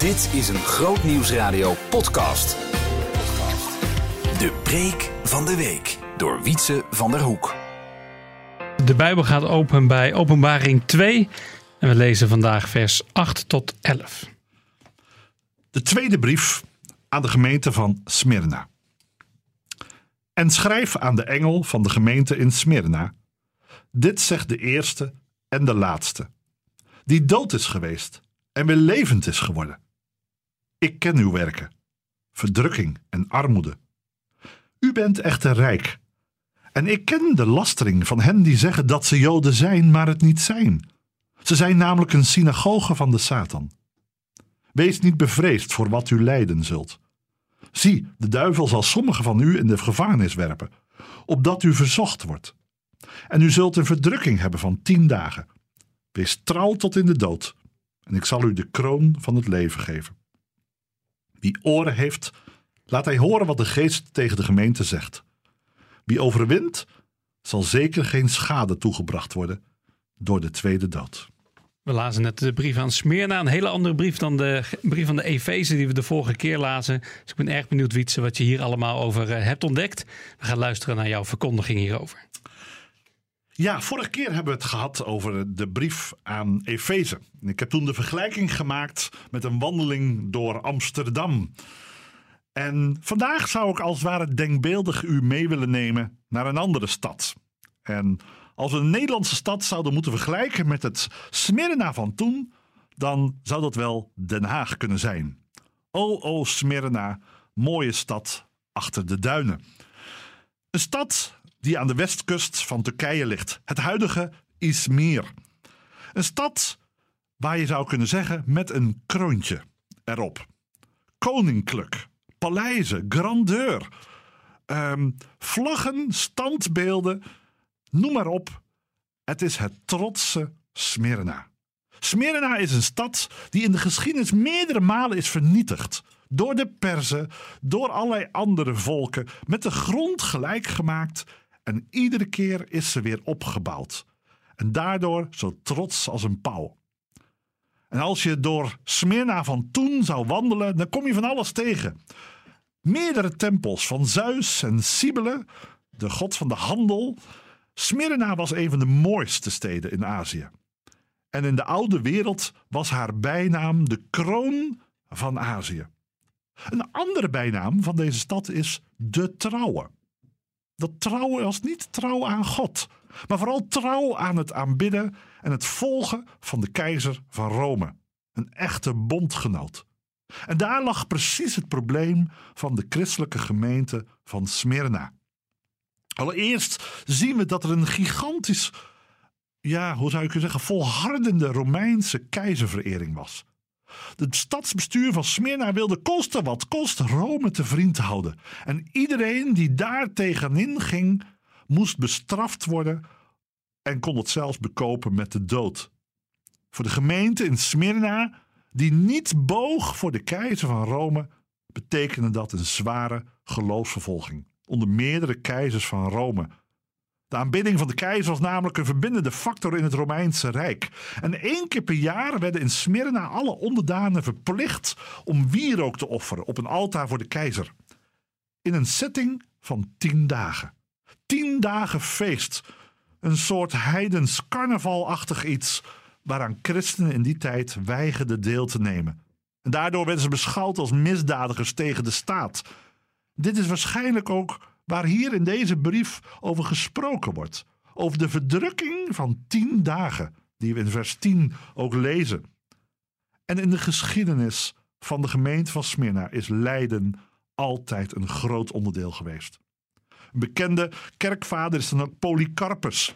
Dit is een Groot Nieuwsradio podcast. De preek van de week door Wietse van der Hoek. De Bijbel gaat open bij Openbaring 2 en we lezen vandaag vers 8 tot 11. De tweede brief aan de gemeente van Smyrna. En schrijf aan de engel van de gemeente in Smyrna: Dit zegt de eerste en de laatste, die dood is geweest en weer levend is geworden. Ik ken uw werken, verdrukking en armoede. U bent echter rijk. En ik ken de lastering van hen die zeggen dat ze Joden zijn, maar het niet zijn. Ze zijn namelijk een synagoge van de Satan. Wees niet bevreesd voor wat u lijden zult. Zie, de duivel zal sommigen van u in de gevangenis werpen, opdat u verzocht wordt. En u zult een verdrukking hebben van tien dagen. Wees trouw tot in de dood, en ik zal u de kroon van het leven geven. Wie oren heeft, laat hij horen wat de geest tegen de gemeente zegt. Wie overwint, zal zeker geen schade toegebracht worden door de tweede dood. We lazen net de brief aan Smyrna, een hele andere brief dan de brief van de Efeze die we de vorige keer lazen. Dus ik ben erg benieuwd, Wietse, wat je hier allemaal over eh, hebt ontdekt. We gaan luisteren naar jouw verkondiging hierover. Ja, vorige keer hebben we het gehad over de brief aan Efeze. Ik heb toen de vergelijking gemaakt met een wandeling door Amsterdam. En vandaag zou ik als het ware denkbeeldig u mee willen nemen naar een andere stad. En als we een Nederlandse stad zouden moeten vergelijken met het Smyrna van toen, dan zou dat wel Den Haag kunnen zijn. O, o Smyrna, mooie stad achter de duinen. Een stad die aan de westkust van Turkije ligt, het huidige Izmir. Een stad waar je zou kunnen zeggen met een kroontje erop. Koninklijk, paleizen, grandeur, ehm, vlaggen, standbeelden, noem maar op. Het is het trotse Smyrna. Smyrna is een stad die in de geschiedenis meerdere malen is vernietigd. Door de Perzen, door allerlei andere volken, met de grond gelijk gemaakt. En iedere keer is ze weer opgebouwd. En daardoor zo trots als een pauw. En als je door Smyrna van toen zou wandelen, dan kom je van alles tegen. Meerdere tempels van Zeus en Cybele, de god van de handel. Smyrna was een van de mooiste steden in Azië. En in de oude wereld was haar bijnaam de kroon van Azië. Een andere bijnaam van deze stad is de trouwe. Dat trouwen was niet trouw aan God, maar vooral trouw aan het aanbidden en het volgen van de keizer van Rome. Een echte bondgenoot. En daar lag precies het probleem van de christelijke gemeente van Smyrna. Allereerst zien we dat er een gigantisch, ja, hoe zou je kunnen zeggen, volhardende Romeinse keizerverering was. Het stadsbestuur van Smyrna wilde kosten wat kost Rome te vriend houden. En iedereen die daar tegenin ging, moest bestraft worden en kon het zelfs bekopen met de dood. Voor de gemeente in Smyrna, die niet boog voor de keizer van Rome, betekende dat een zware geloofsvervolging onder meerdere keizers van Rome. De aanbidding van de keizer was namelijk een verbindende factor in het Romeinse Rijk. En één keer per jaar werden in Smyrna alle onderdanen verplicht om wierook te offeren op een altaar voor de keizer. In een setting van tien dagen. Tien dagen feest. Een soort heidens carnavalachtig iets waaraan christenen in die tijd weigerden deel te nemen. En daardoor werden ze beschouwd als misdadigers tegen de staat. Dit is waarschijnlijk ook waar hier in deze brief over gesproken wordt. Over de verdrukking van tien dagen, die we in vers 10 ook lezen. En in de geschiedenis van de gemeente van Smyrna is lijden altijd een groot onderdeel geweest. Een bekende kerkvader is dan ook Polycarpus.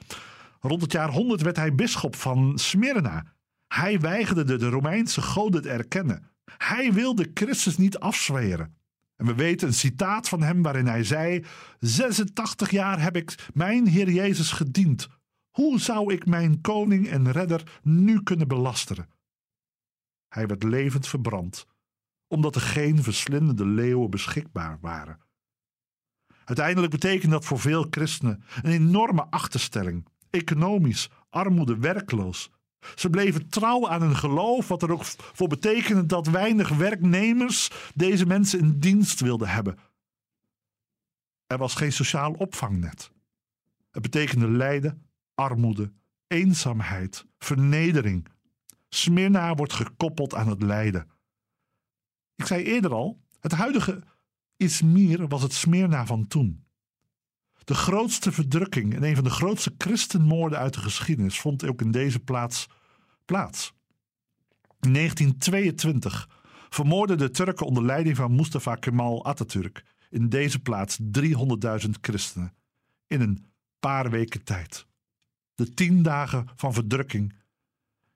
Rond het jaar 100 werd hij bisschop van Smyrna. Hij weigerde de Romeinse goden te erkennen. Hij wilde Christus niet afzweren. En we weten een citaat van hem waarin hij zei: 86 jaar heb ik mijn Heer Jezus gediend. Hoe zou ik mijn koning en redder nu kunnen belasteren? Hij werd levend verbrand, omdat er geen verslindende leeuwen beschikbaar waren. Uiteindelijk betekent dat voor veel christenen een enorme achterstelling, economisch, armoede, werkloos. Ze bleven trouw aan hun geloof, wat er ook voor betekende dat weinig werknemers deze mensen in dienst wilden hebben. Er was geen sociaal opvangnet. Het betekende lijden, armoede, eenzaamheid, vernedering. Smyrna wordt gekoppeld aan het lijden. Ik zei eerder al, het huidige Izmir was het Smyrna van toen. De grootste verdrukking en een van de grootste christenmoorden uit de geschiedenis vond ook in deze plaats plaats. In 1922 vermoordden de Turken onder leiding van Mustafa Kemal Atatürk in deze plaats 300.000 christenen in een paar weken tijd. De tien dagen van verdrukking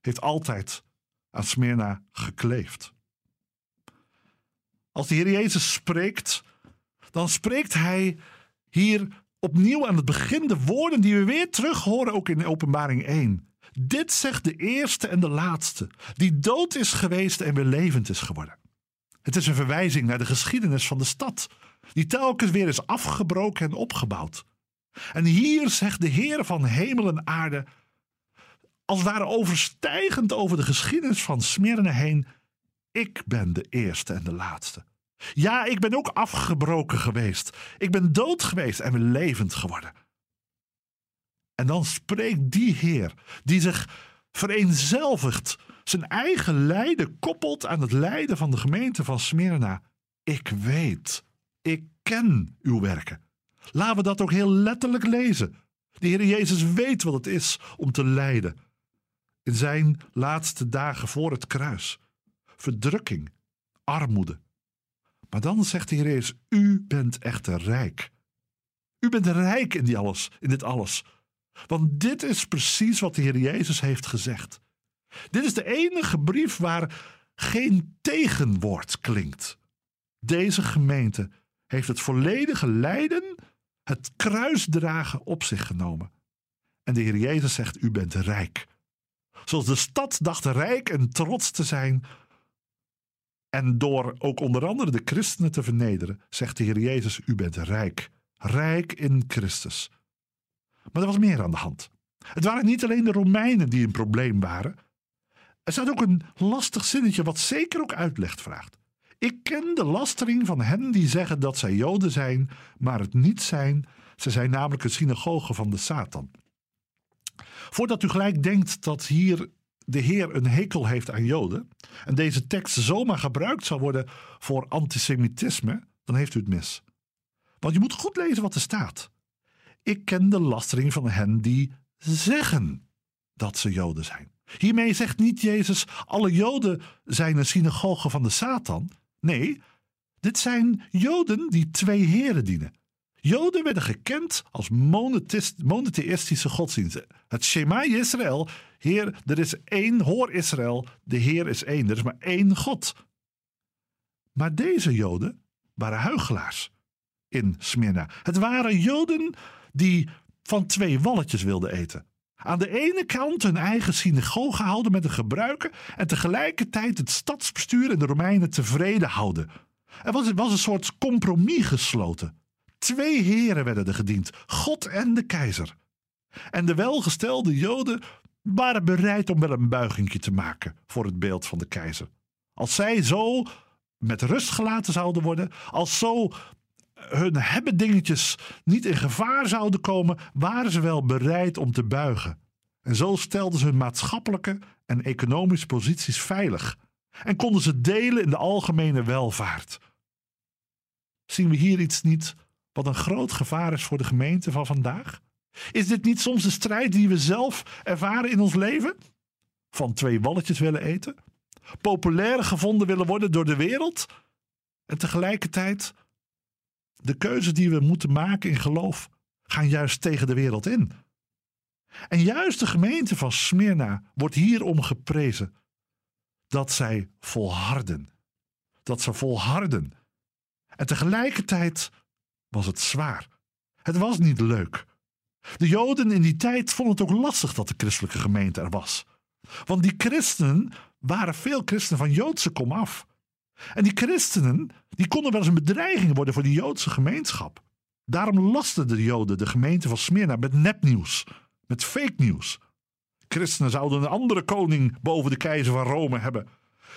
heeft altijd aan Smyrna gekleefd. Als de Heer Jezus spreekt, dan spreekt hij hier opnieuw aan het begin de woorden die we weer terug horen ook in Openbaring 1. Dit zegt de eerste en de laatste, die dood is geweest en weer levend is geworden. Het is een verwijzing naar de geschiedenis van de stad, die telkens weer is afgebroken en opgebouwd. En hier zegt de Heer van hemel en aarde, als het ware overstijgend over de geschiedenis van Smyrna heen, ik ben de eerste en de laatste. Ja, ik ben ook afgebroken geweest. Ik ben dood geweest en levend geworden. En dan spreekt die Heer, die zich vereenzelvigt, zijn eigen lijden koppelt aan het lijden van de gemeente van Smyrna. Ik weet, ik ken uw werken. Laten we dat ook heel letterlijk lezen. De Heer Jezus weet wat het is om te lijden. In zijn laatste dagen voor het kruis. Verdrukking, armoede. Maar dan zegt de Heer Jezus, u bent echter rijk. U bent rijk in, die alles, in dit alles. Want dit is precies wat de Heer Jezus heeft gezegd. Dit is de enige brief waar geen tegenwoord klinkt. Deze gemeente heeft het volledige lijden, het kruisdragen op zich genomen. En de Heer Jezus zegt: U bent rijk. Zoals de stad dacht rijk en trots te zijn. En door ook onder andere de christenen te vernederen, zegt de Heer Jezus: U bent rijk. Rijk in Christus. Maar er was meer aan de hand. Het waren niet alleen de Romeinen die een probleem waren. Er staat ook een lastig zinnetje wat zeker ook uitleg vraagt. Ik ken de lastering van hen die zeggen dat zij Joden zijn, maar het niet zijn. Ze zijn namelijk een synagoge van de Satan. Voordat u gelijk denkt dat hier de Heer een hekel heeft aan Joden en deze tekst zomaar gebruikt zal worden voor antisemitisme, dan heeft u het mis. Want je moet goed lezen wat er staat. Ik ken de lastering van hen die zeggen dat ze Joden zijn. Hiermee zegt niet Jezus: alle Joden zijn een synagoge van de Satan. Nee, dit zijn Joden die twee heren dienen. Joden werden gekend als monotheïstische godsdiensten. Het Shema Israël, Heer, er is één, hoor Israël, de Heer is één, er is maar één God. Maar deze Joden waren huigelaars in Smyrna. Het waren Joden die van twee walletjes wilden eten. Aan de ene kant hun eigen synagoge houden met de gebruiken en tegelijkertijd het stadsbestuur en de Romeinen tevreden houden. Er was, was een soort compromis gesloten. Twee heren werden er gediend, God en de keizer. En de welgestelde Joden waren bereid om wel een buigingje te maken voor het beeld van de keizer. Als zij zo met rust gelaten zouden worden, als zo hun hebben dingetjes niet in gevaar zouden komen, waren ze wel bereid om te buigen. En zo stelden ze hun maatschappelijke en economische posities veilig en konden ze delen in de algemene welvaart. Zien we hier iets niet wat een groot gevaar is voor de gemeente van vandaag? Is dit niet soms de strijd die we zelf ervaren in ons leven? Van twee walletjes willen eten? Populair gevonden willen worden door de wereld? En tegelijkertijd de keuzes die we moeten maken in geloof gaan juist tegen de wereld in. En juist de gemeente van Smyrna wordt hierom geprezen dat zij volharden. Dat ze volharden. En tegelijkertijd was het zwaar. Het was niet leuk. De Joden in die tijd vonden het ook lastig dat de christelijke gemeente er was. Want die christenen waren veel christenen van Joodse kom af. En die christenen, die konden wel eens een bedreiging worden voor die Joodse gemeenschap. Daarom lasten de Joden de gemeente van Smyrna met nepnieuws, met fake nieuws. Christenen zouden een andere koning boven de keizer van Rome hebben.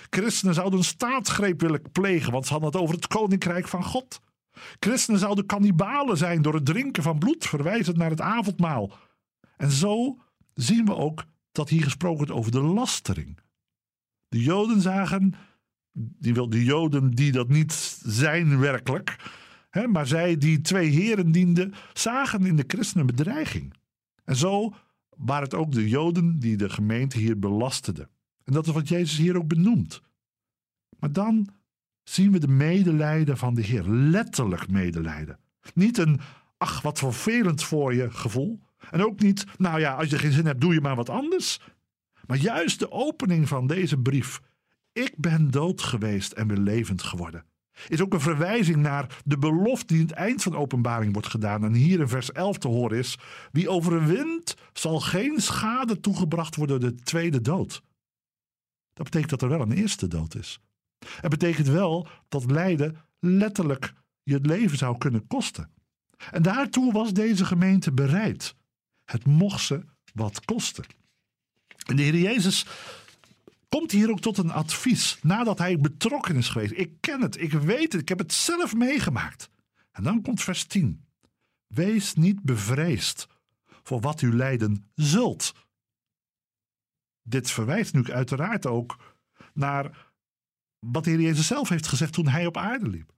Christenen zouden een staatsgreep willen plegen, want ze hadden het over het koninkrijk van God. Christenen zouden kannibalen zijn door het drinken van bloed, verwijzend naar het avondmaal. En zo zien we ook dat hier gesproken wordt over de lastering. De Joden zagen, die, de Joden die dat niet zijn werkelijk, hè, maar zij die twee heren dienden, zagen in de christenen bedreiging. En zo waren het ook de Joden die de gemeente hier belasteden. En dat is wat Jezus hier ook benoemt. Maar dan zien we de medelijden van de Heer. Letterlijk medelijden. Niet een, ach wat vervelend voor je gevoel. En ook niet, nou ja, als je geen zin hebt, doe je maar wat anders. Maar juist de opening van deze brief. Ik ben dood geweest en weer levend geworden. Is ook een verwijzing naar de belofte die in het eind van de openbaring wordt gedaan. En hier in vers 11 te horen is: Wie overwint, zal geen schade toegebracht worden door de tweede dood. Dat betekent dat er wel een eerste dood is. Het betekent wel dat lijden letterlijk je leven zou kunnen kosten. En daartoe was deze gemeente bereid. Het mocht ze wat kosten. En de Heer Jezus komt hier ook tot een advies nadat hij betrokken is geweest. Ik ken het, ik weet het, ik heb het zelf meegemaakt. En dan komt vers 10. Wees niet bevreesd voor wat u lijden zult. Dit verwijst nu uiteraard ook naar wat de Heer Jezus zelf heeft gezegd toen hij op aarde liep.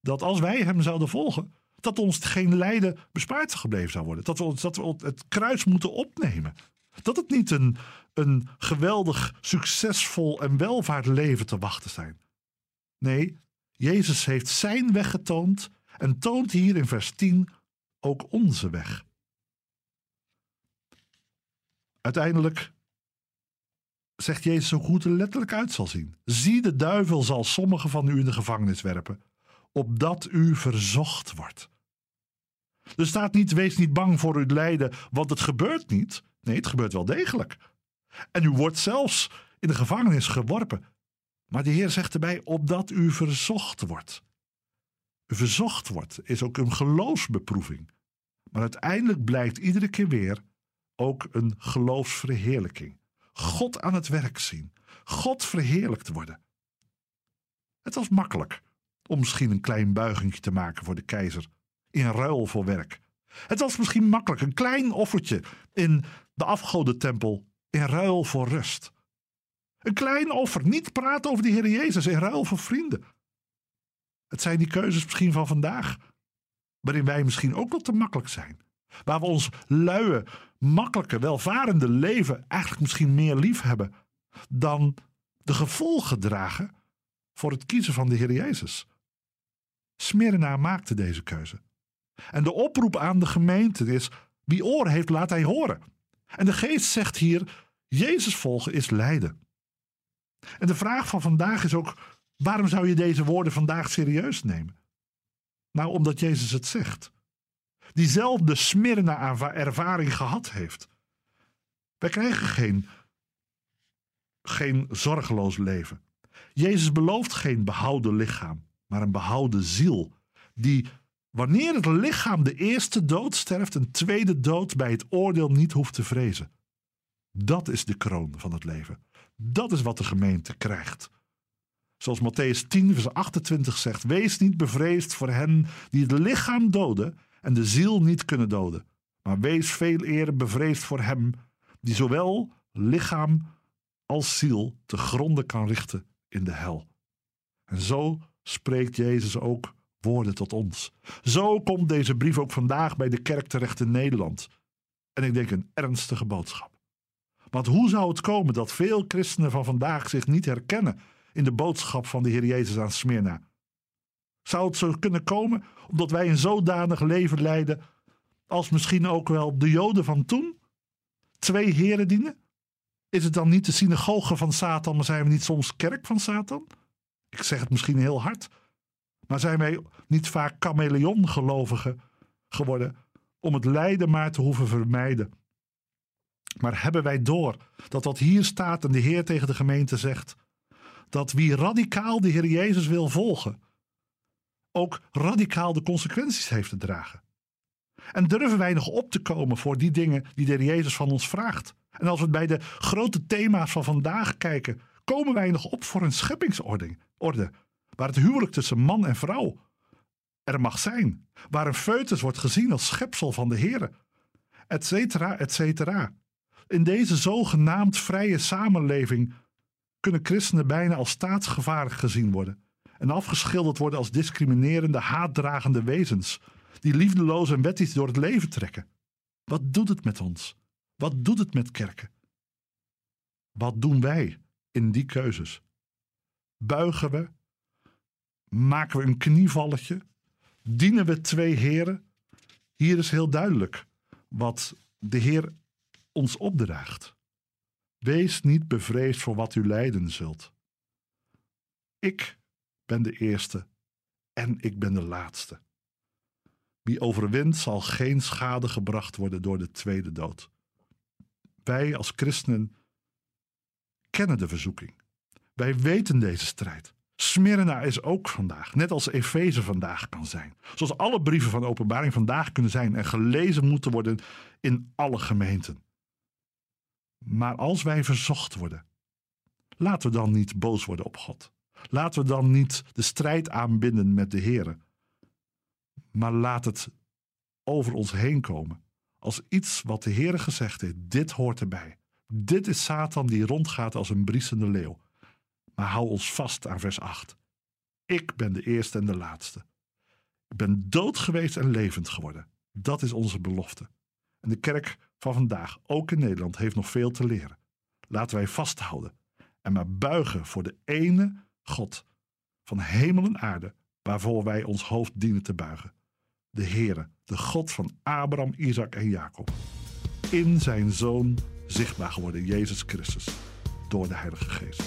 Dat als wij hem zouden volgen, dat ons geen lijden bespaard gebleven zou worden. Dat we, dat we het kruis moeten opnemen. Dat het niet een, een geweldig, succesvol en welvaart leven te wachten zijn. Nee, Jezus heeft zijn weg getoond en toont hier in vers 10 ook onze weg. Uiteindelijk zegt Jezus ook hoe het er letterlijk uit zal zien. Zie, de duivel zal sommigen van u in de gevangenis werpen, opdat u verzocht wordt. Er staat niet, wees niet bang voor uw lijden, want het gebeurt niet. Nee, het gebeurt wel degelijk. En u wordt zelfs in de gevangenis geworpen. Maar de Heer zegt erbij, opdat u verzocht wordt. Verzocht wordt is ook een geloofsbeproeving. Maar uiteindelijk blijkt iedere keer weer ook een geloofsverheerlijking. God aan het werk zien. God verheerlijkt worden. Het was makkelijk om misschien een klein buigingje te maken voor de keizer in ruil voor werk. Het was misschien makkelijk een klein offertje in de afgodentempel in ruil voor rust. Een klein offer, niet praten over de Heer Jezus in ruil voor vrienden. Het zijn die keuzes misschien van vandaag, waarin wij misschien ook wel te makkelijk zijn. Waar we ons luie, makkelijke, welvarende leven eigenlijk misschien meer lief hebben dan de gevolgen dragen voor het kiezen van de Heer Jezus. Smyrna maakte deze keuze. En de oproep aan de gemeente is: wie oren heeft, laat hij horen. En de geest zegt hier: Jezus volgen is lijden. En de vraag van vandaag is ook: waarom zou je deze woorden vandaag serieus nemen? Nou, omdat Jezus het zegt diezelfde Smyrna ervaring gehad heeft. Wij krijgen geen, geen zorgeloos leven. Jezus belooft geen behouden lichaam, maar een behouden ziel. Die wanneer het lichaam de eerste dood sterft, een tweede dood bij het oordeel niet hoeft te vrezen. Dat is de kroon van het leven. Dat is wat de gemeente krijgt. Zoals Matthäus 10, vers 28 zegt: Wees niet bevreesd voor hen die het lichaam doden en de ziel niet kunnen doden. Maar wees veel eer bevreesd voor hem die zowel lichaam als ziel te gronden kan richten in de hel. En zo spreekt Jezus ook woorden tot ons. Zo komt deze brief ook vandaag bij de kerk terecht in Nederland. En ik denk een ernstige boodschap. Want hoe zou het komen dat veel christenen van vandaag zich niet herkennen in de boodschap van de Heer Jezus aan Smyrna? Zou het zo kunnen komen omdat wij een zodanig leven leiden als misschien ook wel de Joden van toen? Twee heren dienen? Is het dan niet de synagoge van Satan, maar zijn we niet soms kerk van Satan? Ik zeg het misschien heel hard, maar zijn wij niet vaak chameleongelovigen geworden om het lijden maar te hoeven vermijden? Maar hebben wij door dat wat hier staat en de Heer tegen de gemeente zegt, dat wie radicaal de Heer Jezus wil volgen, ook radicaal de consequenties heeft te dragen. En durven wij nog op te komen voor die dingen die de Jezus van ons vraagt? En als we bij de grote thema's van vandaag kijken, komen wij nog op voor een scheppingsorde, orde, waar het huwelijk tussen man en vrouw er mag zijn, waar een foetus wordt gezien als schepsel van de Heer, et cetera, et cetera. In deze zogenaamd vrije samenleving kunnen christenen bijna als staatsgevaarlijk gezien worden en afgeschilderd worden als discriminerende, haatdragende wezens die liefdeloos en wettisch door het leven trekken. Wat doet het met ons? Wat doet het met kerken? Wat doen wij in die keuzes? Buigen we? Maken we een knievalletje? Dienen we twee heren? Hier is heel duidelijk wat de Heer ons opdraagt. Wees niet bevreesd voor wat u lijden zult. Ik ben de eerste en ik ben de laatste. Wie overwint zal geen schade gebracht worden door de tweede dood. Wij als christenen kennen de verzoeking. Wij weten deze strijd. Smyrna is ook vandaag, net als Efeze vandaag kan zijn. Zoals alle brieven van openbaring vandaag kunnen zijn en gelezen moeten worden in alle gemeenten. Maar als wij verzocht worden, laten we dan niet boos worden op God. Laten we dan niet de strijd aanbinden met de Heer. Maar laat het over ons heen komen als iets wat de Heer gezegd heeft. Dit hoort erbij. Dit is Satan die rondgaat als een briesende leeuw. Maar hou ons vast aan vers 8. Ik ben de eerste en de laatste. Ik ben dood geweest en levend geworden. Dat is onze belofte. En de kerk van vandaag, ook in Nederland, heeft nog veel te leren. Laten wij vasthouden en maar buigen voor de ene God van hemel en aarde, waarvoor wij ons hoofd dienen te buigen. De Heere, de God van Abraham, Isaac en Jacob. In zijn Zoon zichtbaar geworden, Jezus Christus, door de Heilige Geest.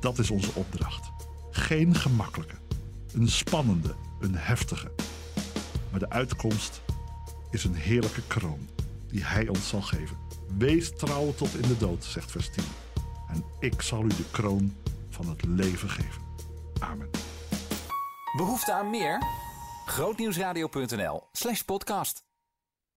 Dat is onze opdracht. Geen gemakkelijke, een spannende, een heftige. Maar de uitkomst is een heerlijke kroon die Hij ons zal geven. Wees trouw tot in de dood, zegt vers 10. En ik zal u de kroon van het leven geven. Amen. Behoefte aan meer? Grootnieuwsradio.nl slash podcast.